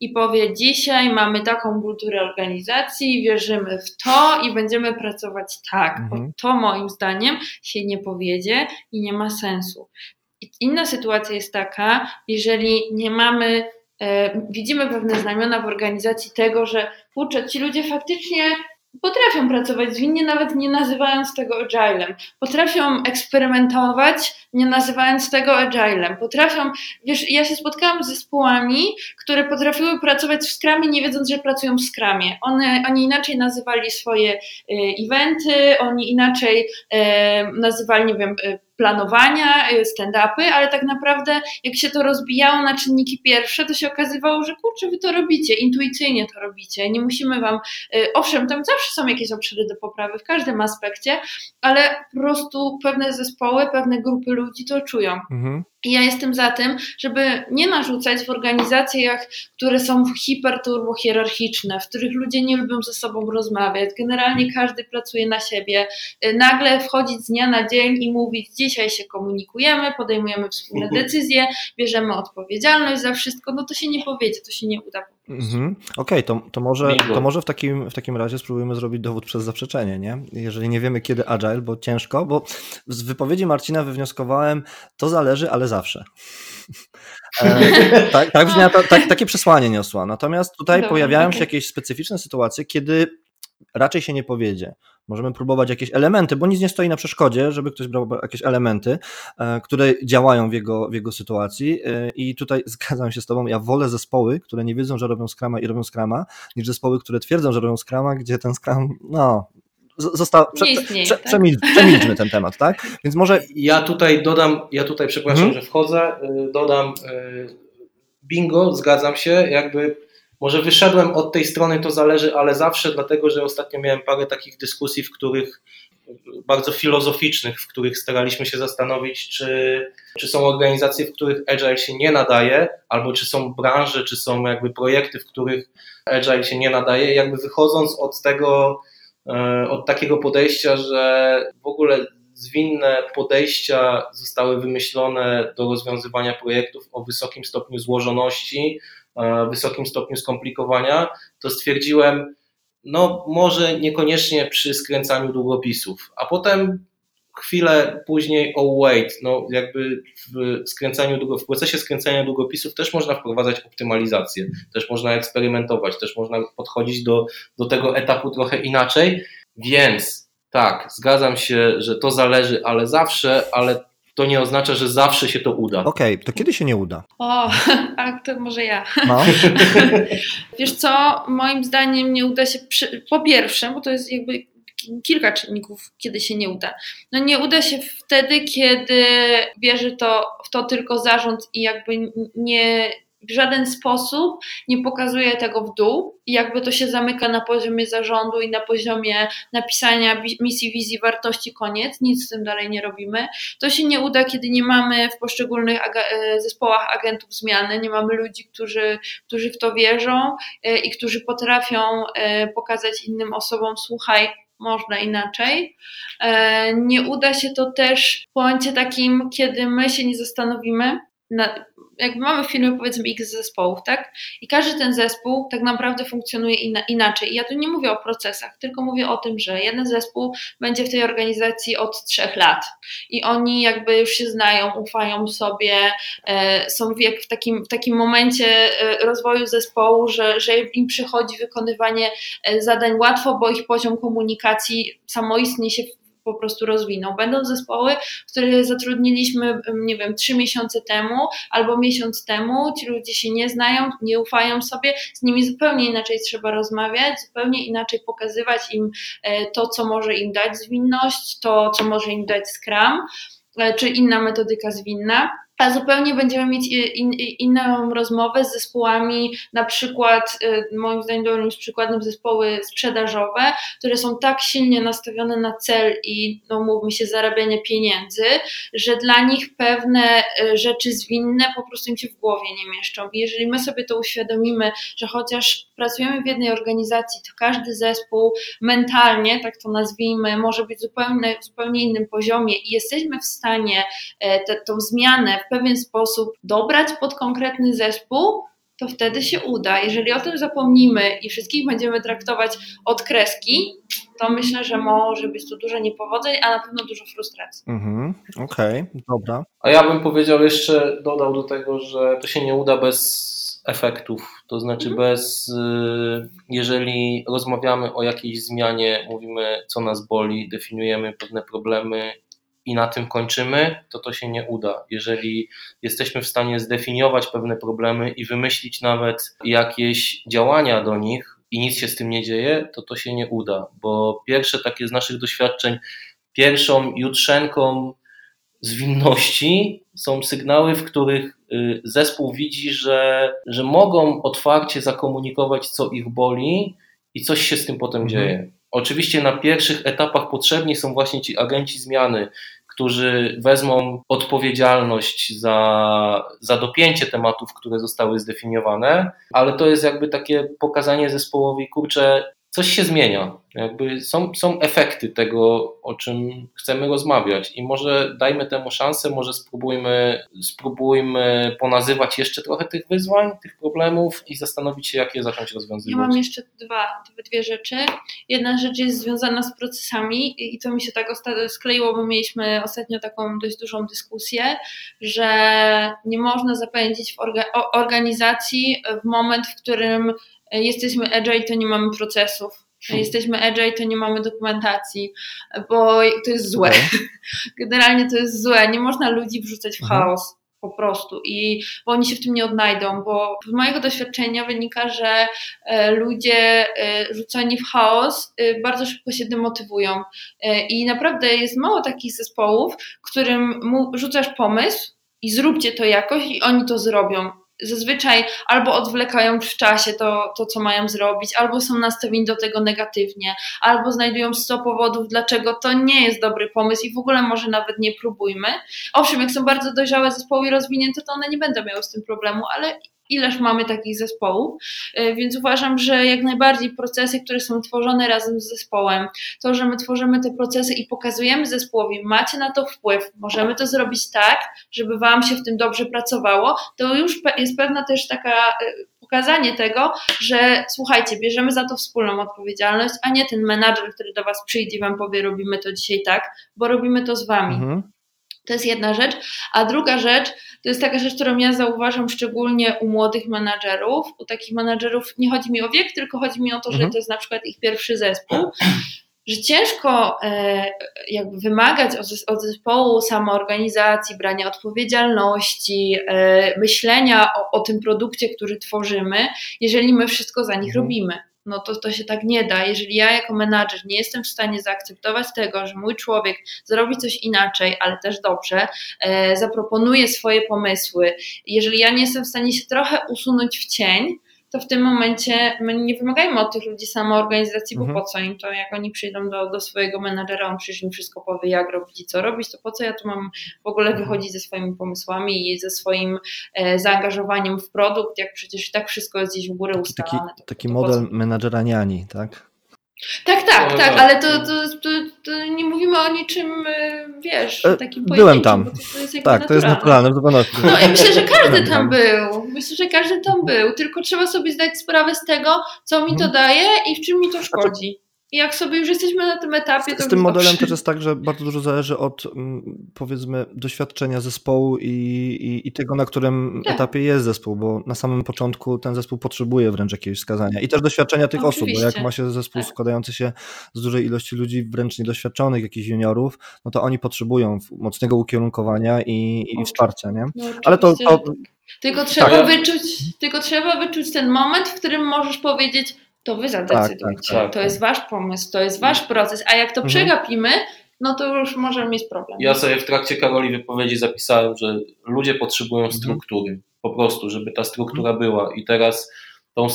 i powie dzisiaj mamy taką kulturę organizacji, wierzymy w to i będziemy pracować tak. Bo Mhm. to moim zdaniem się nie powiedzie i nie ma sensu. Inna sytuacja jest taka, jeżeli nie mamy widzimy pewne znamiona w organizacji tego, że kurczę, ci ludzie faktycznie potrafią pracować zwinnie, nawet nie nazywając tego agilem. Potrafią eksperymentować, nie nazywając tego agilem. Potrafią, wiesz, ja się spotkałam z zespołami, które potrafiły pracować w Scrumie, nie wiedząc, że pracują w Scrumie. One, oni inaczej nazywali swoje e, eventy, oni inaczej nazywali, nie wiem, e, planowania, e, stand-upy, ale tak naprawdę jak się to rozbijało na czynniki pierwsze, to się okazywało, że kurczę, wy to robicie, intuicyjnie to robicie, nie musimy wam, y, owszem, tam zawsze są jakieś obszary do poprawy w każdym aspekcie, ale po prostu pewne zespoły, pewne grupy ludzi to czują. Mhm. I ja jestem za tym, żeby nie narzucać w organizacjach, które są hiperturbo hierarchiczne, w których ludzie nie lubią ze sobą rozmawiać, generalnie każdy pracuje na siebie, y, nagle wchodzić z dnia na dzień i mówić, dzisiaj się komunikujemy, podejmujemy wspólne decyzje, bierzemy odpowiedzialność za wszystko, no to się nie powiedzie, to się nie uda. Mhm. Okej, to, to, może, to może w takim, w takim razie spróbujemy zrobić dowód przez zaprzeczenie, nie? Jeżeli nie wiemy kiedy agile, bo ciężko, bo z wypowiedzi Marcina wywnioskowałem, to zależy, ale zawsze. E, tak, tak, brzmia, to, tak, takie przesłanie niosła. Natomiast tutaj Dobra, pojawiają się jakieś specyficzne sytuacje, kiedy raczej się nie powiedzie. Możemy próbować jakieś elementy, bo nic nie stoi na przeszkodzie, żeby ktoś brał jakieś elementy, e, które działają w jego, w jego sytuacji. E, I tutaj zgadzam się z Tobą. Ja wolę zespoły, które nie wiedzą, że robią skrama i robią skrama, niż zespoły, które twierdzą, że robią skrama, gdzie ten skram, no, został. Nie istnieje, prze, tak? przemilcz, przemilczmy ten temat, tak? Więc może. Ja tutaj dodam, ja tutaj przepraszam, Mhm. że wchodzę, y, dodam y, bingo, zgadzam się, jakby może wyszedłem od tej strony, to zależy, ale zawsze dlatego, że ostatnio miałem parę takich dyskusji, w których bardzo filozoficznych, w których staraliśmy się zastanowić, czy, czy są organizacje, w których agile się nie nadaje, albo czy są branże, czy są jakby projekty, w których agile się nie nadaje, jakby wychodząc od tego, e, od takiego podejścia, że w ogóle zwinne podejścia zostały wymyślone do rozwiązywania projektów o wysokim stopniu złożoności, wysokim stopniu skomplikowania, to stwierdziłem, no może niekoniecznie przy skręcaniu długopisów, a potem chwilę później, oh wait, no jakby w skręcaniu, długo- w procesie skręcania długopisów też można wprowadzać optymalizację, też można eksperymentować, też można podchodzić do, do tego etapu trochę inaczej, więc tak, zgadzam się, że to zależy, ale zawsze, ale to nie oznacza, że zawsze się to uda. Okej, to kiedy się nie uda? O, a to może ja. No. Wiesz co, moim zdaniem nie uda się, przy, po pierwsze, bo to jest jakby kilka czynników, kiedy się nie uda. No nie uda się wtedy, kiedy bierze to w to tylko zarząd i jakby nie w żaden sposób nie pokazuje tego w dół i jakby to się zamyka na poziomie zarządu i na poziomie napisania misji, wizji, wartości, koniec, nic z tym dalej nie robimy. To się nie uda, kiedy nie mamy w poszczególnych e, zespołach agentów zmiany, nie mamy ludzi, którzy, którzy w to wierzą e, i którzy potrafią e, pokazać innym osobom, słuchaj, można inaczej. Nie uda się to też w momencie takim, kiedy my się nie zastanowimy, jakby mamy w powiedzmy x zespołów, tak? I każdy ten zespół tak naprawdę funkcjonuje inaczej. I ja tu nie mówię o procesach, tylko mówię o tym, że jeden zespół będzie w tej organizacji od trzech lat i oni jakby już się znają, ufają sobie, e, są w, w, takim, w takim momencie e, rozwoju zespołu, że, że im przychodzi wykonywanie e, zadań łatwo, bo ich poziom komunikacji samoistnie się po prostu rozwinął. Będą zespoły, które zatrudniliśmy, em, nie wiem, trzy miesiące temu albo miesiąc temu, ci ludzie się nie znają, nie ufają sobie, z nimi zupełnie inaczej trzeba rozmawiać, zupełnie inaczej pokazywać im e, to, co może im dać zwinność, to, co może im dać Scrum, e, czy inna metodyka zwinna. A zupełnie będziemy mieć in, inną rozmowę z zespołami, na przykład, y, moim zdaniem dobrym przykładem zespoły sprzedażowe, które są tak silnie nastawione na cel i, no mówmy się, zarabianie pieniędzy, że dla nich pewne y, rzeczy zwinne po prostu im się w głowie nie mieszczą. I jeżeli my sobie to uświadomimy, że chociaż pracujemy w jednej organizacji, to każdy zespół mentalnie, tak to nazwijmy, może być zupełnie, zupełnie innym poziomie i jesteśmy w stanie e, te, tą zmianę w pewien sposób dobrać pod konkretny zespół, to wtedy się uda. Jeżeli o tym zapomnimy i wszystkich będziemy traktować od kreski, to myślę, że może być tu dużo niepowodzeń, a na pewno dużo frustracji. Mhm, Okej, okay, dobra. A ja bym powiedział jeszcze, dodał do tego, że to się nie uda bez efektów, to znaczy mhm. bez, y, jeżeli rozmawiamy o jakiejś zmianie, mówimy co nas boli, definiujemy pewne problemy i na tym kończymy, to to się nie uda. Jeżeli jesteśmy w stanie zdefiniować pewne problemy i wymyślić nawet jakieś działania do nich i nic się z tym nie dzieje, to to się nie uda, bo pierwsze takie z naszych doświadczeń, pierwszą jutrzenką zwinności są sygnały, w których y, zespół widzi, że, że mogą otwarcie zakomunikować, co ich boli i coś się z tym potem mhm. dzieje. Oczywiście na pierwszych etapach potrzebni są właśnie ci agenci zmiany, którzy wezmą odpowiedzialność za, za dopięcie tematów, które zostały zdefiniowane, ale to jest jakby takie pokazanie zespołowi, kurczę, coś się zmienia. Jakby są, są efekty tego, o czym chcemy rozmawiać i może dajmy temu szansę, może spróbujmy, spróbujmy ponazywać jeszcze trochę tych wyzwań, tych problemów i zastanowić się, jak je zacząć rozwiązywać. Ja mam jeszcze dwa, dwie rzeczy. Jedna rzecz jest związana z procesami i to mi się tak skleiło, bo mieliśmy ostatnio taką dość dużą dyskusję, że nie można zapędzić w orga organizacji w moment, w którym jesteśmy agile, to nie mamy procesów. Jesteśmy agile, to nie mamy dokumentacji, bo to jest złe. Generalnie to jest złe. Nie można ludzi wrzucać w mhm. chaos po prostu i bo oni się w tym nie odnajdą, bo z mojego doświadczenia wynika, że e, ludzie e, rzuceni w chaos e, bardzo szybko się demotywują i naprawdę jest mało takich zespołów, którym rzucasz pomysł i zróbcie to jakoś i oni to zrobią zazwyczaj albo odwlekają w czasie to, to, co mają zrobić, albo są nastawieni do tego negatywnie, albo znajdują 100 powodów, dlaczego to nie jest dobry pomysł i w ogóle może nawet nie próbujmy. Owszem, jak są bardzo dojrzałe zespoły i rozwinięte, to one nie będą miały z tym problemu, ale ileż mamy takich zespołów, e, więc uważam, że jak najbardziej procesy, które są tworzone razem z zespołem, to, że my tworzymy te procesy i pokazujemy zespołowi, macie na to wpływ, możemy to zrobić tak, żeby Wam się w tym dobrze pracowało, to już jest pewna też taka e, pokazanie tego, że słuchajcie, bierzemy za to wspólną odpowiedzialność, a nie ten menadżer, który do Was przyjdzie i Wam powie, robimy to dzisiaj tak, bo robimy to z Wami. Mhm. To jest jedna rzecz. A druga rzecz, to jest taka rzecz, którą ja zauważam szczególnie u młodych menadżerów. U takich menadżerów nie chodzi mi o wiek, tylko chodzi mi o to, że mhm. to jest na przykład ich pierwszy zespół. Że ciężko e, jakby wymagać od, zespołu samoorganizacji, brania odpowiedzialności, e, myślenia o, o tym produkcie, który tworzymy, jeżeli my wszystko za nich mhm. robimy no to to się tak nie da. Jeżeli ja jako menadżer nie jestem w stanie zaakceptować tego, że mój człowiek zrobi coś inaczej, ale też dobrze, e, zaproponuje swoje pomysły, jeżeli ja nie jestem w stanie się trochę usunąć w cień, to w tym momencie my nie wymagajmy od tych ludzi samoorganizacji, bo mhm. po co im to, jak oni przyjdą do, do swojego menadżera, on przecież im wszystko powie, jak robić i co robić, to po co ja tu mam w ogóle mhm. wychodzić ze swoimi pomysłami i ze swoim e, zaangażowaniem w produkt, jak przecież i tak wszystko jest gdzieś w górę ustalane. Taki, taki model menadżera niani, tak? Tak, tak, tak, tak, ale to, to, to, to, nie mówimy o niczym, e, wiesz, e, takim Byłem tam. To, jest tak, to jest naturalne. No i myślę, że każdy tam był. Myślę, że każdy tam był. Tylko trzeba sobie zdać sprawę z tego, co mi to mhm. daje i w czym mi to znaczy, szkodzi. I jak sobie już jesteśmy na tym etapie, to. Z tym modelem dobrze. też jest tak, że bardzo dużo zależy od mm, powiedzmy doświadczenia zespołu i, i, i tego, na którym tak. etapie jest zespół, bo na samym początku ten zespół potrzebuje wręcz jakiegoś wskazania i też doświadczenia tych Oczywiście. osób, bo jak ma się zespół tak. składający się z dużej ilości ludzi wręcz niedoświadczonych, jakichś juniorów, no to oni potrzebują mocnego ukierunkowania i, i wsparcia, nie? No, Ale to, to... Tylko trzeba tak. wyczuć, tylko trzeba wyczuć ten moment, w którym możesz powiedzieć to wy zadecydujcie. Tak, tak, tak, to jest wasz pomysł, to jest wasz proces. A jak to mhm. przegapimy, no to już możemy mieć problem. Ja sobie w trakcie Karoli wypowiedzi zapisałem, że ludzie potrzebują Mhm. struktury, po prostu, żeby ta struktura była i teraz tą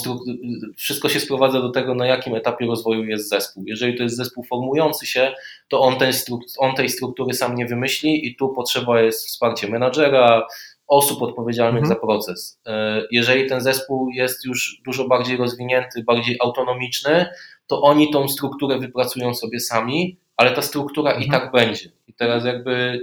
wszystko się sprowadza do tego, na jakim etapie rozwoju jest zespół. Jeżeli to jest zespół formujący się, to on, ten stru- on tej struktury sam nie wymyśli i tu potrzeba jest wsparcie menadżera, osób odpowiedzialnych Mhm. za proces. E, Jeżeli ten zespół jest już dużo bardziej rozwinięty, bardziej autonomiczny, to oni tą strukturę wypracują sobie sami, ale ta struktura i Mhm. tak będzie. I teraz jakby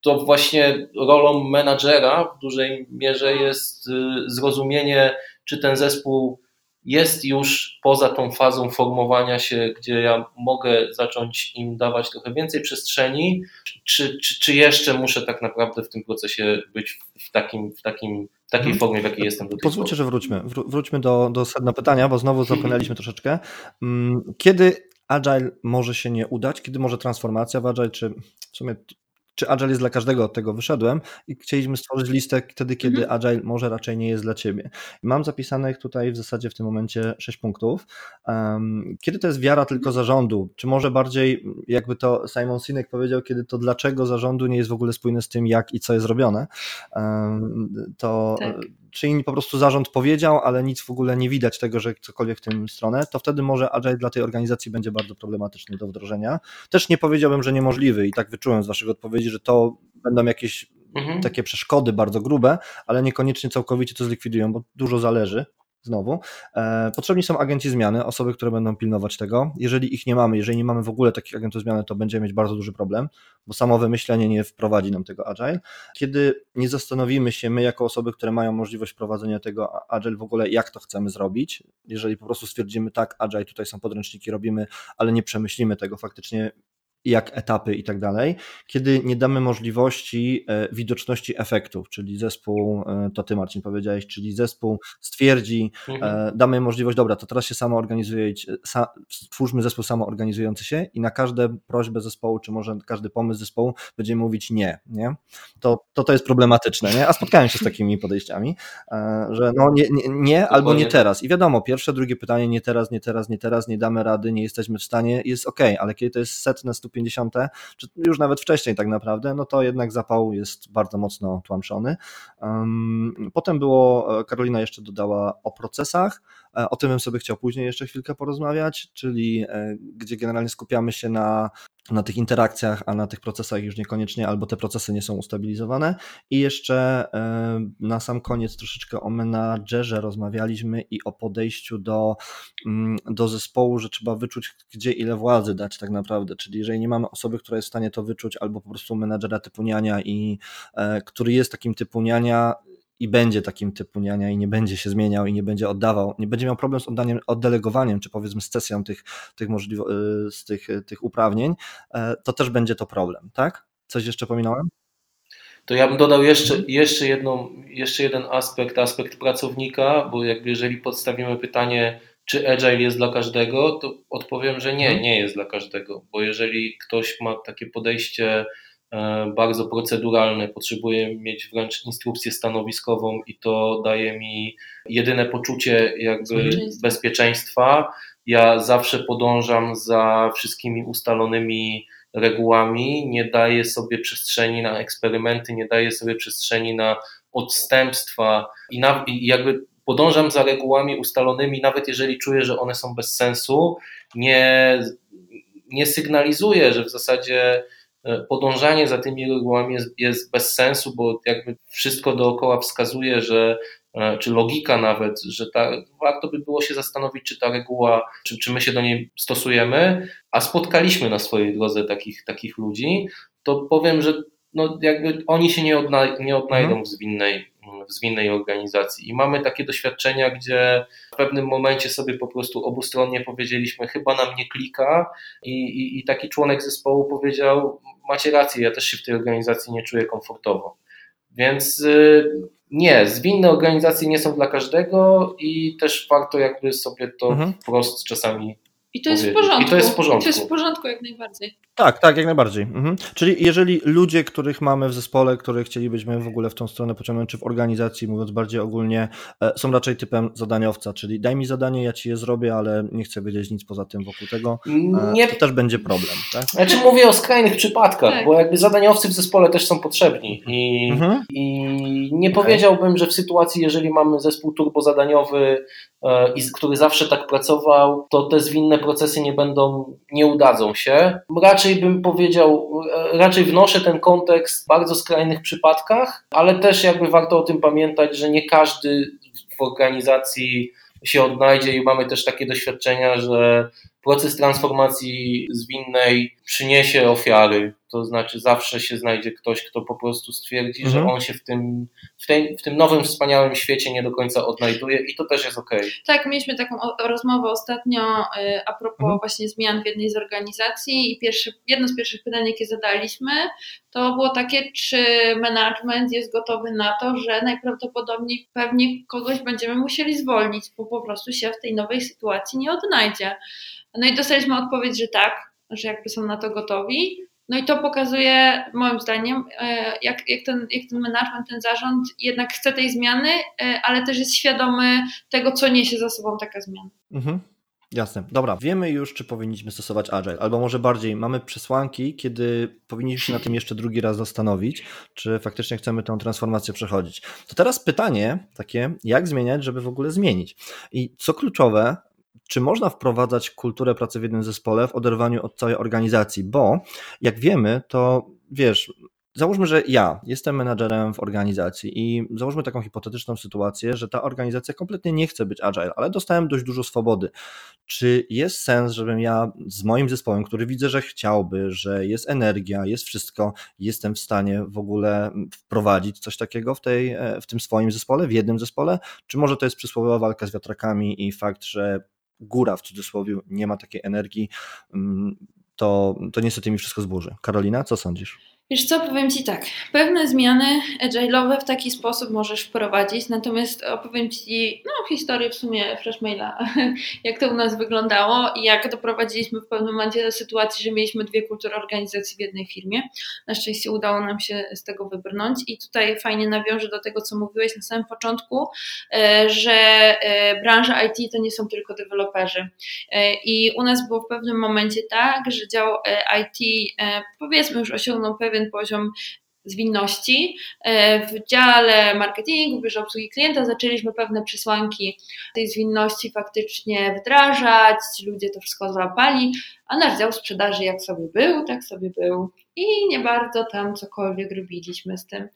to właśnie rolą menadżera w dużej mierze jest y, zrozumienie, czy ten zespół jest już poza tą fazą formowania się, gdzie ja mogę zacząć im dawać trochę więcej przestrzeni, czy, czy, czy jeszcze muszę tak naprawdę w tym procesie być w, takim, w, takim, w takiej Mhm. formie, w jakiej jestem do tej Pozwólcie, że wróćmy. Wró- Wróćmy do, do sedna pytania, bo znowu zapłynęliśmy troszeczkę. Mm, Kiedy Agile może się nie udać? Kiedy może transformacja w Agile? Czy w sumie czy Agile jest dla każdego, od tego wyszedłem i chcieliśmy stworzyć listę wtedy, kiedy Mhm. Agile może raczej nie jest dla Ciebie. Mam zapisanych tutaj w zasadzie w tym momencie sześć punktów. Kiedy to jest wiara tylko zarządu? Czy może bardziej, jakby to Simon Sinek powiedział, kiedy to dlaczego zarządu nie jest w ogóle spójne z tym, jak i co jest robione? To Tak. Czy inni po prostu zarząd powiedział, ale nic w ogóle nie widać tego, że cokolwiek w tym stronę, to wtedy może Agile dla tej organizacji będzie bardzo problematyczny do wdrożenia. Też nie powiedziałbym, że niemożliwy i tak wyczułem z Waszych odpowiedzi, że to będą jakieś Mhm. takie przeszkody bardzo grube, ale niekoniecznie całkowicie to zlikwidują, bo dużo zależy. Znowu. E, Potrzebni są agenci zmiany, osoby, które będą pilnować tego. Jeżeli ich nie mamy, jeżeli nie mamy w ogóle takich agentów zmiany, to będziemy mieć bardzo duży problem, bo samo wymyślenie nie wprowadzi nam tego agile. Kiedy nie zastanowimy się, my jako osoby, które mają możliwość prowadzenia tego agile w ogóle, jak to chcemy zrobić, jeżeli po prostu stwierdzimy, tak, agile, tutaj są podręczniki, robimy, ale nie przemyślimy tego faktycznie, jak etapy i tak dalej, kiedy nie damy możliwości e, widoczności efektów, czyli zespół, e, to ty Marcin powiedziałeś, czyli zespół stwierdzi, Mhm. e, damy możliwość, dobra, to teraz się samo organizuje, sa, stwórzmy zespół samoorganizujący się i na każde prośbę zespołu, czy może każdy pomysł zespołu będziemy mówić nie, nie? To, to to jest problematyczne, nie? A spotkałem się z takimi podejściami, że no nie, nie, nie albo nie teraz. I wiadomo, pierwsze, drugie pytanie, nie teraz, nie teraz, nie teraz, nie damy rady, nie jesteśmy w stanie, jest ok, ale kiedy to jest setne, 150, czy już nawet wcześniej tak naprawdę, no to jednak zapał jest bardzo mocno tłamszony. Potem było, e, Karolina jeszcze dodała o procesach, o tym bym sobie chciał później jeszcze chwilkę porozmawiać, czyli e, gdzie generalnie skupiamy się na, na tych interakcjach, a na tych procesach już niekoniecznie, albo te procesy nie są ustabilizowane. I jeszcze e, na sam koniec troszeczkę o menadżerze rozmawialiśmy i o podejściu do, mm, do zespołu, że trzeba wyczuć, gdzie ile władzy dać tak naprawdę. Czyli jeżeli nie mamy osoby, która jest w stanie to wyczuć, albo po prostu menadżera typu niania, i e, który jest takim typu niania, i będzie takim typu niania i nie będzie się zmieniał i nie będzie oddawał, nie będzie miał problem z oddaniem, oddelegowaniem, czy powiedzmy z cesją tych, tych, możliwo- y, z tych, tych uprawnień, e, to też będzie to problem, tak? Coś jeszcze pominąłem? To ja bym dodał jeszcze, jeszcze, jedną, jeszcze jeden aspekt, aspekt pracownika, bo jakby jeżeli podstawimy pytanie, czy agile jest dla każdego, to odpowiem, że nie, Mhm. nie jest dla każdego, bo jeżeli ktoś ma takie podejście bardzo proceduralne, potrzebuje mieć wręcz instrukcję stanowiskową i to daje mi jedyne poczucie jakby Bezpieczeństwa. Ja zawsze podążam za wszystkimi ustalonymi regułami, nie daję sobie przestrzeni na eksperymenty, nie daję sobie przestrzeni na odstępstwa. I, na, i jakby podążam za regułami ustalonymi, nawet jeżeli czuję, że one są bez sensu, nie, nie sygnalizuję, że w zasadzie e, podążanie za tymi regułami jest, jest bez sensu, bo jakby wszystko dookoła wskazuje, że e, czy logika nawet, że ta, warto by było się zastanowić, czy ta reguła, czy, czy my się do niej stosujemy, a spotkaliśmy na swojej drodze takich, takich ludzi, to powiem, że no jakby oni się nie, odna, nie odnajdą Mhm. w, zwinnej, w zwinnej organizacji. I mamy takie doświadczenia, gdzie w pewnym momencie sobie po prostu obustronnie powiedzieliśmy, chyba nam nie klika, i, i, i taki członek zespołu powiedział, macie rację, ja też się w tej organizacji nie czuję komfortowo. Więc y, nie, zwinne organizacje nie są dla każdego i też warto jakby sobie to Mhm. wprost czasami I to jest w porządku. I to jest w porządku. to jest w porządku jak najbardziej. Tak, tak, jak najbardziej. Mhm. Czyli jeżeli ludzie, których mamy w zespole, których chcielibyśmy w ogóle w tą stronę pociągnąć, czy w organizacji, mówiąc bardziej ogólnie, e, są raczej typem zadaniowca, czyli daj mi zadanie, ja ci je zrobię, ale nie chcę wiedzieć nic poza tym wokół tego, e, nie... to też będzie problem. Tak? Znaczy mówię o skrajnych przypadkach, tak. bo jakby zadaniowcy w zespole też są potrzebni i, mhm. i nie okay. powiedziałbym, że w sytuacji, jeżeli mamy zespół turbozadaniowy, e, i który zawsze tak pracował, to te zwinne procesy nie będą, nie udadzą się. Raczej bym powiedział, e, raczej wnoszę ten kontekst w bardzo skrajnych przypadkach, ale też jakby warto o tym pamiętać, że nie każdy w organizacji się odnajdzie i mamy też takie doświadczenia, że proces transformacji zwinnej przyniesie ofiary. To znaczy, zawsze się znajdzie ktoś, kto po prostu stwierdzi, mhm. że on się w tym, w, tej, w tym nowym, wspaniałym świecie nie do końca odnajduje i to też jest ok. Tak, mieliśmy taką rozmowę ostatnio y, a propos mhm. właśnie zmian w jednej z organizacji i pierwsze, jedno z pierwszych pytań, jakie zadaliśmy, to było takie, czy management jest gotowy na to, że najprawdopodobniej pewnie kogoś będziemy musieli zwolnić, bo po prostu się w tej nowej sytuacji nie odnajdzie. No i dostaliśmy odpowiedź, że tak, że jakby są na to gotowi. No i to pokazuje, moim zdaniem, e, jak, jak, ten, jak ten management, ten zarząd jednak chce tej zmiany, e, ale też jest świadomy tego, co niesie za sobą taka zmiana. Mhm. Jasne. Dobra, wiemy już, czy powinniśmy stosować Agile, albo może bardziej, mamy przesłanki, kiedy powinniśmy się na tym jeszcze drugi raz zastanowić, czy faktycznie chcemy tę transformację przechodzić. To teraz pytanie takie, jak zmieniać, żeby w ogóle zmienić? I co kluczowe, czy można wprowadzać kulturę pracy w jednym zespole w oderwaniu od całej organizacji? Bo jak wiemy, to wiesz, Załóżmy, że ja jestem menadżerem w organizacji i załóżmy taką hipotetyczną sytuację, że ta organizacja kompletnie nie chce być agile, ale dostałem dość dużo swobody. Czy jest sens, żebym ja z moim zespołem, który widzę, że chciałby, że jest energia, jest wszystko, jestem w stanie w ogóle wprowadzić coś takiego w, tej, w tym swoim zespole, w jednym zespole? Czy może to jest przysłowiowa walka z wiatrakami i fakt, że góra w cudzysłowie nie ma takiej energii, mm, to, to niestety mi wszystko zburzy. Karolina, co sądzisz? Wiesz co, powiem Ci tak, pewne zmiany agile'owe w taki sposób możesz wprowadzić, natomiast opowiem Ci no, historię w sumie Freshmaila, jak to u nas wyglądało i jak doprowadziliśmy w pewnym momencie do sytuacji, że mieliśmy dwie kultury organizacji w jednej firmie. Na szczęście udało nam się z tego wybrnąć i tutaj fajnie nawiążę do tego, co mówiłeś na samym początku, e, że e, branża IT to nie są tylko deweloperzy. E, I u nas było w pewnym momencie tak, że dział IT powiedzmy już osiągnął pewien pewien poziom zwinności. E, w dziale marketingu, biurze obsługi klienta zaczęliśmy pewne przesłanki tej zwinności faktycznie wdrażać, ludzie to wszystko złapali, a nasz dział sprzedaży jak sobie był, tak sobie był i nie bardzo tam cokolwiek robiliśmy z tym.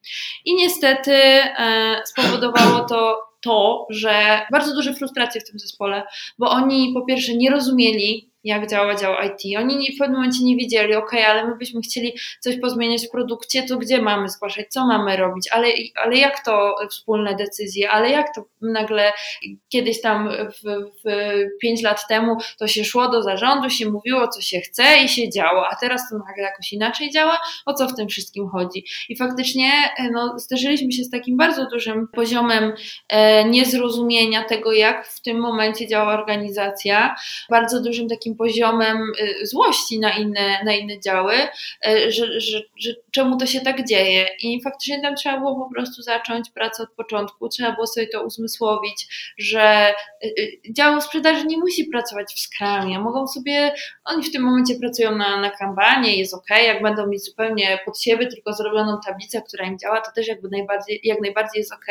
I niestety e, spowodowało to to, że bardzo duże frustracje w tym zespole, bo oni po pierwsze nie rozumieli jak działa dział IT. Oni w pewnym momencie nie wiedzieli, ok, ale my byśmy chcieli coś pozmieniać w produkcie, to gdzie mamy zgłaszać, co mamy robić, ale, ale jak to wspólne decyzje, ale jak to nagle kiedyś tam w, w 5 lat temu to się szło do zarządu, się mówiło, co się chce i się działo, a teraz to nagle jakoś inaczej działa, o co w tym wszystkim chodzi. I faktycznie no, zderzyliśmy się z takim bardzo dużym poziomem e, niezrozumienia tego, jak w tym momencie działa organizacja, bardzo dużym takim takim poziomem y, złości na inne, na inne działy, y, że, że, że czemu to się tak dzieje. I faktycznie tam trzeba było po prostu zacząć pracę od początku, trzeba było sobie to uzmysłowić, że y, dział sprzedaży nie musi pracować w skramie, mogą sobie, oni w tym momencie pracują na, na kanbanie, jest ok, jak będą mieć zupełnie pod siebie tylko zrobioną tablicę, która im działa, to też jakby najbardziej, jak najbardziej jest ok,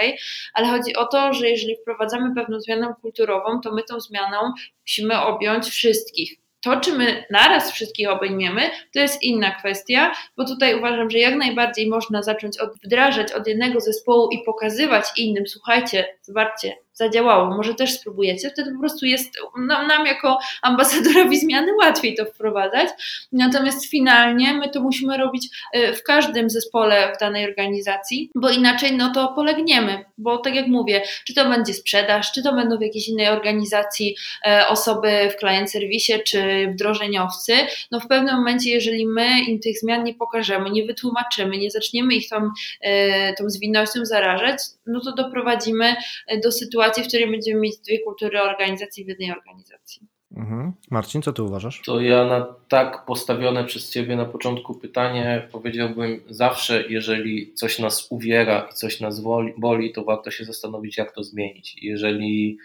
ale chodzi o to, że jeżeli wprowadzamy pewną zmianę kulturową, to my tą zmianą musimy objąć wszystkich. To, czy my naraz wszystkich obejmiemy, to jest inna kwestia, bo tutaj uważam, że jak najbardziej można zacząć od, wdrażać od jednego zespołu i pokazywać innym, słuchajcie, zobaczcie, zadziałało, może też spróbujecie, wtedy po prostu jest nam, nam jako ambasadorowi zmiany łatwiej to wprowadzać. Natomiast finalnie my to musimy robić e, w każdym zespole w danej organizacji, bo inaczej no to polegniemy, bo tak jak mówię, czy to będzie sprzedaż, czy to będą w jakiejś innej organizacji e, osoby w client serwisie, czy wdrożeniowcy, no w pewnym momencie, jeżeli my im tych zmian nie pokażemy, nie wytłumaczymy, nie zaczniemy ich tą, e, tą zwinnością zarażać, no to doprowadzimy do sytuacji, sytuacji, w której będziemy mieć dwie kultury organizacji w jednej organizacji. Mhm. Marcin, co ty uważasz? To ja na tak postawione przez Ciebie na początku pytanie powiedziałbym zawsze, jeżeli coś nas uwiera i coś nas boli, to warto się zastanowić, jak to zmienić. Jeżeli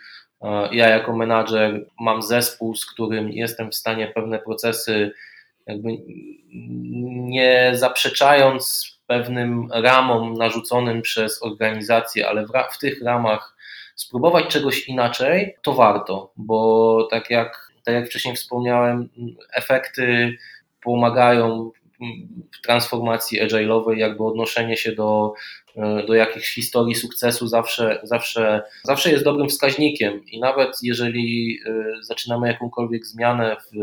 e, ja jako menadżer mam zespół, z którym jestem w stanie pewne procesy jakby nie zaprzeczając pewnym ramom narzuconym przez organizację, ale w, w tych ramach spróbować czegoś inaczej, to warto, bo tak jak, tak jak wcześniej wspomniałem, efekty pomagają w transformacji agile'owej, jakby odnoszenie się do, do jakichś historii sukcesu zawsze, zawsze, zawsze jest dobrym wskaźnikiem. I nawet jeżeli e, zaczynamy jakąkolwiek zmianę w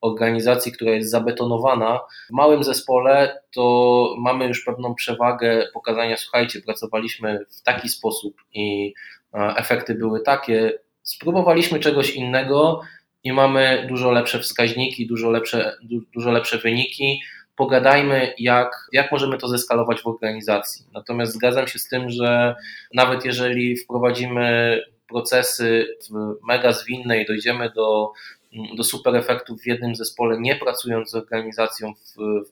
organizacji, która jest zabetonowana, w małym zespole to mamy już pewną przewagę pokazania, słuchajcie, pracowaliśmy w taki sposób i e, efekty były takie, spróbowaliśmy czegoś innego, i mamy dużo lepsze wskaźniki, dużo lepsze, dużo lepsze wyniki pogadajmy, jak, jak możemy to zeskalować w organizacji. Natomiast zgadzam się z tym, że nawet jeżeli wprowadzimy procesy mega zwinne i dojdziemy do do super efektów w jednym zespole, nie pracując z organizacją,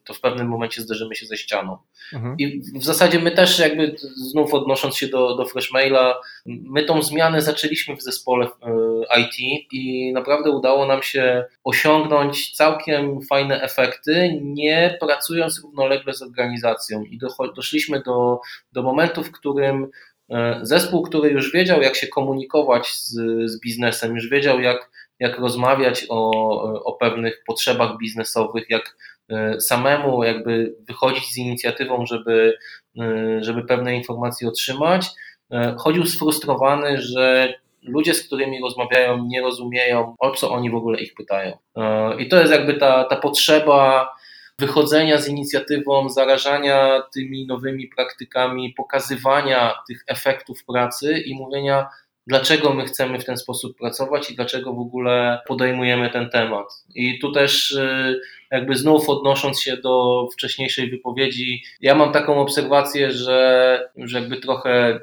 to w pewnym momencie zderzymy się ze ścianą. Mhm. I w zasadzie my też jakby znów odnosząc się do, do Freshmaila, my tą zmianę zaczęliśmy w zespole e, IT i naprawdę udało nam się osiągnąć całkiem fajne efekty, nie pracując równolegle z organizacją i doszliśmy do, do momentu, w którym e, zespół, który już wiedział, jak się komunikować z, z biznesem, już wiedział, jak jak rozmawiać o, o pewnych potrzebach biznesowych, jak e, samemu jakby wychodzić z inicjatywą, żeby, e, żeby pewne informacje otrzymać. E, chodził sfrustrowany, że ludzie, z którymi rozmawiają, nie rozumieją, o co oni w ogóle ich pytają. I to jest jakby ta, ta potrzeba wychodzenia z inicjatywą, zarażania tymi nowymi praktykami, pokazywania tych efektów pracy i mówienia, dlaczego my chcemy w ten sposób pracować i dlaczego w ogóle podejmujemy ten temat. I tu też y, jakby znów odnosząc się do wcześniejszej wypowiedzi, ja mam taką obserwację, że, że jakby trochę y,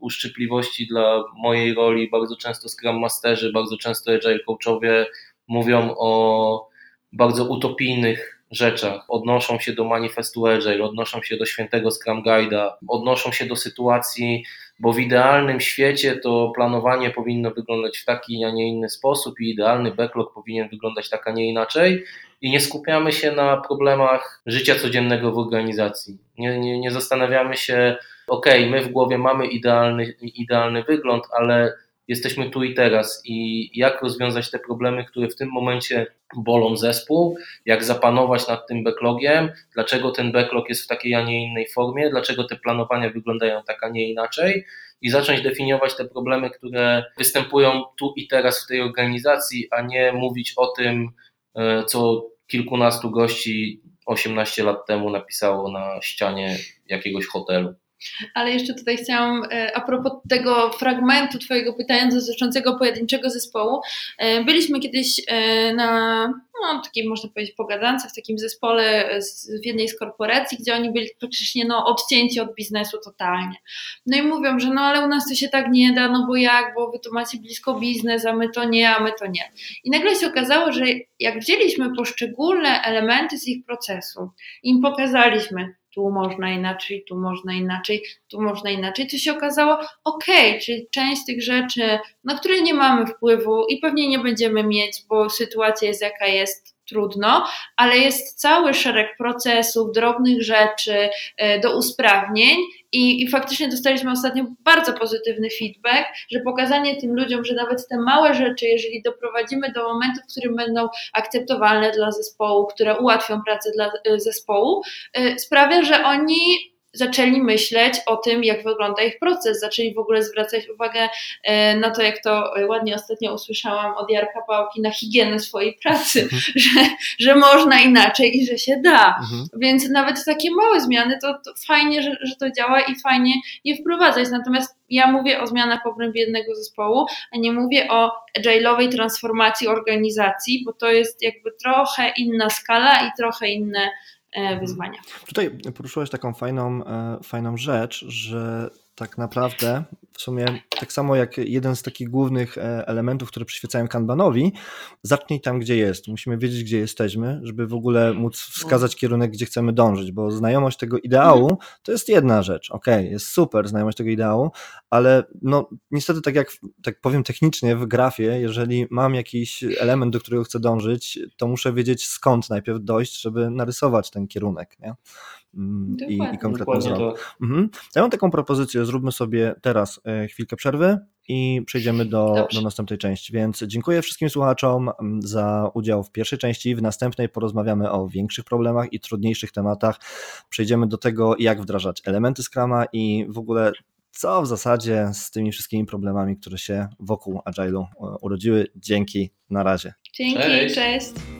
uszczypliwości dla mojej roli, bardzo często Scrum Masterzy, bardzo często Agile Coachowie mówią o bardzo utopijnych rzeczach. Odnoszą się do manifestu Agile, odnoszą się do świętego Scrum Guide'a, odnoszą się do sytuacji, bo w idealnym świecie to planowanie powinno wyglądać w taki, a nie inny sposób i idealny backlog powinien wyglądać tak, a nie inaczej i nie skupiamy się na problemach życia codziennego w organizacji. Nie, nie, nie zastanawiamy się, ok, my w głowie mamy idealny, idealny wygląd, ale jesteśmy tu i teraz. I jak rozwiązać te problemy, które w tym momencie bolą zespół, jak zapanować nad tym backlogiem, dlaczego ten backlog jest w takiej, a nie innej formie, dlaczego te planowania wyglądają tak, a nie inaczej? I zacząć definiować te problemy, które występują tu i teraz w tej organizacji, a nie mówić o tym, e, co kilkunastu gości 18 lat temu napisało na ścianie jakiegoś hotelu. Ale jeszcze tutaj chciałam, e, a propos tego fragmentu Twojego pytania dotyczącego pojedynczego zespołu. E, byliśmy kiedyś e, na no, takiej, można powiedzieć, pogadance w takim zespole w jednej z korporacji, gdzie oni byli praktycznie no, odcięci od biznesu totalnie. No i mówią, że no ale u nas to się tak nie da, no bo jak, bo Wy to macie blisko biznes, a my to nie, a my to nie. I nagle się okazało, że jak wzięliśmy poszczególne elementy z ich procesu, im pokazaliśmy, tu można inaczej, tu można inaczej, tu można inaczej, to się okazało, ok, czyli część tych rzeczy, na które nie mamy wpływu i pewnie nie będziemy mieć, bo sytuacja jest jaka jest, trudno, ale jest cały szereg procesów, drobnych rzeczy e, do usprawnień i, i faktycznie dostaliśmy ostatnio bardzo pozytywny feedback, że pokazanie tym ludziom, że nawet te małe rzeczy, jeżeli doprowadzimy do momentu, w którym będą akceptowalne dla zespołu, które ułatwią pracę dla e, zespołu, e, sprawia, że oni zaczęli myśleć o tym, jak wygląda ich proces, zaczęli w ogóle zwracać uwagę e, na to, jak to ładnie ostatnio usłyszałam od Jarka Pałki, na higienę swojej pracy, mhm. że, że można inaczej i że się da. Mhm. Więc nawet takie małe zmiany, to, to fajnie, że, że to działa i fajnie je wprowadzać. Natomiast ja mówię o zmianach w obrębie jednego zespołu, a nie mówię o agile'owej transformacji organizacji, bo to jest jakby trochę inna skala i trochę inne E, wyzwania. Tutaj poruszyłaś taką fajną, e, fajną rzecz, że tak naprawdę w sumie tak samo jak jeden z takich głównych e, elementów, które przyświecają Kanbanowi, zacznij tam, gdzie jest. Musimy wiedzieć, gdzie jesteśmy, żeby w ogóle móc wskazać kierunek, gdzie chcemy dążyć, bo znajomość tego ideału to jest jedna rzecz. Okay, jest super znajomość tego ideału, ale no niestety tak jak tak powiem technicznie w grafie, jeżeli mam jakiś element, do którego chcę dążyć, to muszę wiedzieć skąd najpierw dojść, żeby narysować ten kierunek. Nie? Mm, i, i konkretną Tak. Mhm. Ja mam taką propozycję, zróbmy sobie teraz e, chwilkę przerwy i przejdziemy do, do następnej części. Więc dziękuję wszystkim słuchaczom mm, za udział w pierwszej części. W następnej porozmawiamy o większych problemach i trudniejszych tematach. Przejdziemy do tego, jak wdrażać elementy Scrama i w ogóle co w zasadzie z tymi wszystkimi problemami, które się wokół Agile'u e, urodziły. Dzięki, na razie. Dzięki, cześć. cześć.